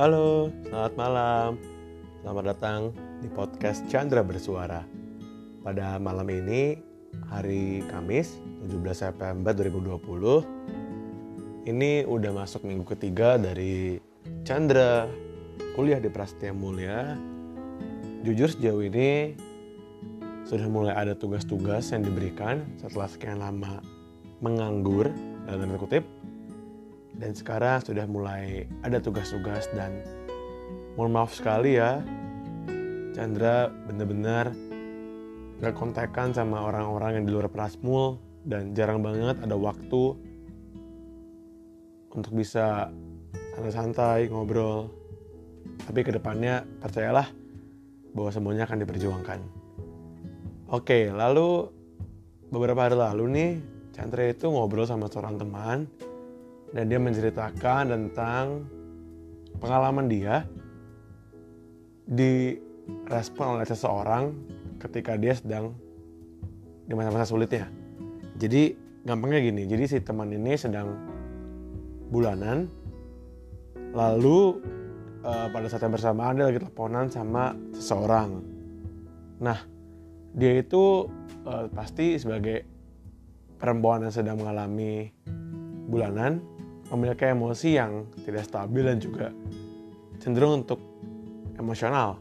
Halo, selamat malam. Selamat datang di podcast Chandra Bersuara. Pada malam ini, hari Kamis, 17 September 2020, ini udah masuk minggu ketiga dari Chandra kuliah di Prasetya Mulia. Jujur sejauh ini sudah mulai ada tugas-tugas yang diberikan setelah sekian lama menganggur dalam kutip dan sekarang sudah mulai ada tugas-tugas dan mohon maaf sekali ya Chandra bener-bener gak kontekan sama orang-orang yang di luar Prasmul dan jarang banget ada waktu untuk bisa santai-santai ngobrol. Tapi ke depannya percayalah bahwa semuanya akan diperjuangkan. Oke lalu beberapa hari lalu nih Chandra itu ngobrol sama seorang teman dan dia menceritakan tentang pengalaman dia direspon oleh seseorang ketika dia sedang di masa-masa sulitnya. Jadi gampangnya gini, jadi si teman ini sedang bulanan, lalu uh, pada saat yang bersamaan dia lagi teleponan sama seseorang. Nah, dia itu uh, pasti sebagai perempuan yang sedang mengalami bulanan memiliki emosi yang tidak stabil dan juga cenderung untuk emosional.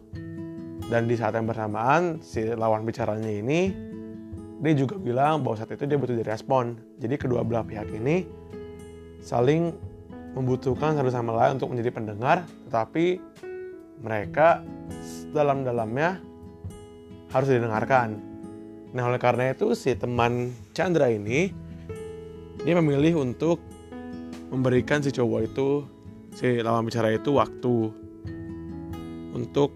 Dan di saat yang bersamaan, si lawan bicaranya ini, dia juga bilang bahwa saat itu dia butuh direspon. Jadi kedua belah pihak ini saling membutuhkan satu sama lain untuk menjadi pendengar, tetapi mereka dalam-dalamnya harus didengarkan. Nah oleh karena itu si teman Chandra ini, dia memilih untuk memberikan si cowok itu si lawan bicara itu waktu untuk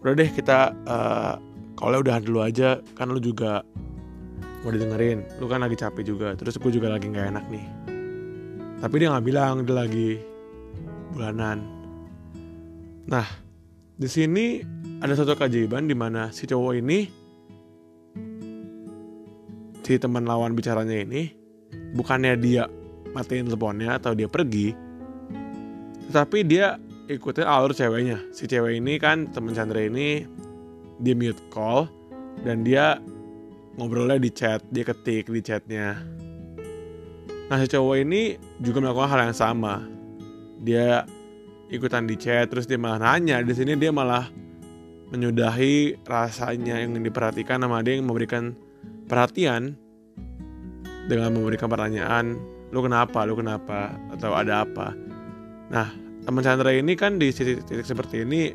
udah deh kita uh, kalau udah dulu aja kan lu juga mau didengerin. Lu kan lagi capek juga terus gue juga lagi nggak enak nih. Tapi dia nggak bilang dia lagi bulanan. Nah di sini ada satu keajaiban di mana si cowok ini si teman lawan bicaranya ini bukannya dia matiin teleponnya atau dia pergi. Tetapi dia ikutin alur ceweknya. Si cewek ini kan temen Chandra ini dia mute call dan dia ngobrolnya di chat dia ketik di chatnya. Nah si cowok ini juga melakukan hal yang sama. Dia ikutan di chat terus dia malah nanya. Di sini dia malah menyudahi rasanya yang diperhatikan sama dia yang memberikan perhatian dengan memberikan pertanyaan lu kenapa? Lu kenapa? Atau ada apa? Nah teman Chandra ini kan di titik-titik seperti ini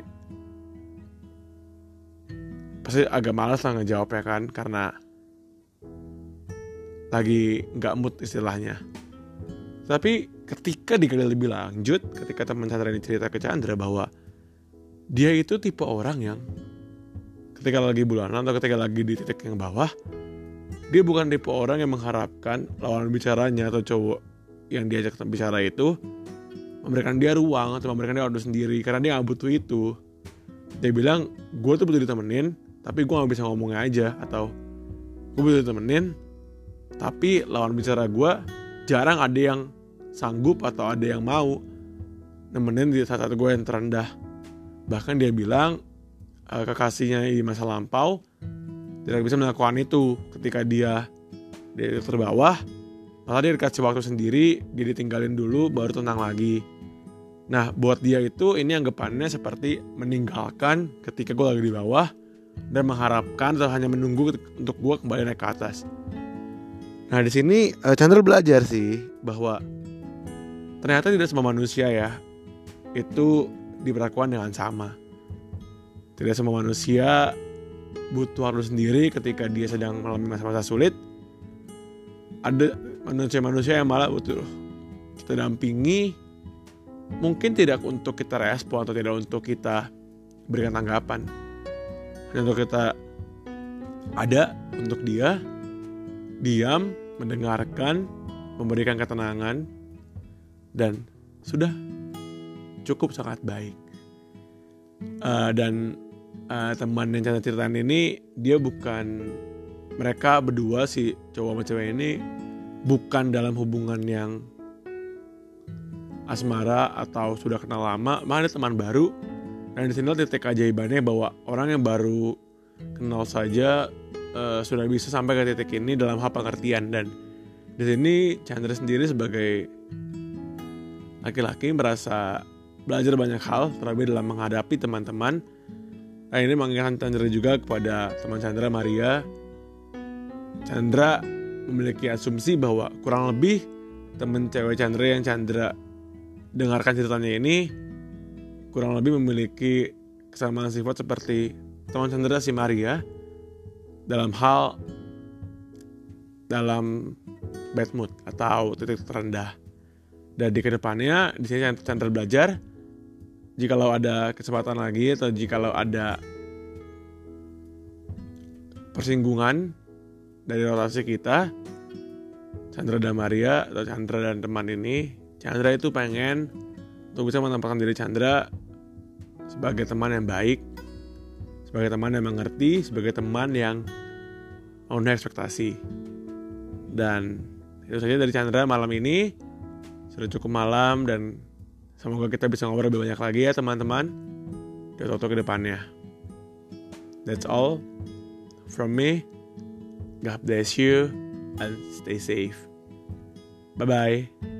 pasti agak malas lah ngejawab ya kan karena lagi nggak mood istilahnya. Tapi ketika digali lebih lanjut ketika teman Chandra ini cerita ke Chandra bahwa dia itu tipe orang yang ketika lagi bulanan atau ketika lagi di titik yang bawah dia bukan tipe orang yang mengharapkan lawan bicaranya atau cowok yang diajak bicara itu memberikan dia ruang atau memberikan dia waktu sendiri karena dia gak butuh itu. Dia bilang gue tuh butuh ditemenin tapi gue gak bisa ngomongnya aja atau gue butuh ditemenin tapi lawan bicara gue jarang ada yang sanggup atau ada yang mau nemenin di saat-saat gue yang terendah. Bahkan dia bilang uh, kekasihnya di masa lampau tidak bisa melakukan itu. Ketika dia di terbawah malah dia dikasih waktu sendiri dia ditinggalin dulu baru tenang lagi. Nah buat dia itu ini anggapannya seperti meninggalkan ketika gue lagi di bawah dan mengharapkan atau hanya menunggu untuk gue kembali naik ke atas. Nah di sini uh, Chandra belajar sih bahwa ternyata tidak semua manusia ya itu diperlakukan dengan sama. Tidak semua manusia butuh waktu sendiri ketika dia sedang mengalami masa-masa sulit ada manusia-manusia yang malah butuh kita dampingi. Mungkin tidak untuk kita respon atau tidak untuk kita berikan tanggapan. Hanya untuk kita ada untuk dia diam mendengarkan memberikan ketenangan dan sudah cukup sangat baik. Uh, dan uh, teman yang cerita ceritaan ini dia bukan mereka berdua si cowok sama cewek ini bukan dalam hubungan yang asmara atau sudah kenal lama malah ada teman baru dan di sini titik keajaibannya bahwa orang yang baru kenal saja uh, sudah bisa sampai ke titik ini dalam hal pengertian dan di sini Chandra sendiri sebagai laki-laki merasa belajar banyak hal terlebih dalam menghadapi teman-teman. Ini mengingatkan Chandra juga kepada teman Chandra Maria. Chandra memiliki asumsi bahwa kurang lebih teman cewek Chandra yang Chandra dengarkan ceritanya ini kurang lebih memiliki kesamaan sifat seperti teman Chandra si Maria dalam hal dalam bad mood atau titik terendah. Dan di ke depannya di sini Chandra belajar jikalau ada kesempatan lagi atau jikalau ada persinggungan dari rotasi kita Chandra dan Maria atau Chandra dan teman ini Chandra itu pengen untuk bisa menempatkan diri Chandra sebagai teman yang baik sebagai teman yang mengerti sebagai teman yang memenuhi ekspektasi. Dan itu saja dari Chandra malam ini. Sudah cukup malam dan semoga kita bisa ngobrol lebih banyak lagi ya teman-teman. Di waktu ke depannya. That's all from me. God bless you and stay safe. Bye bye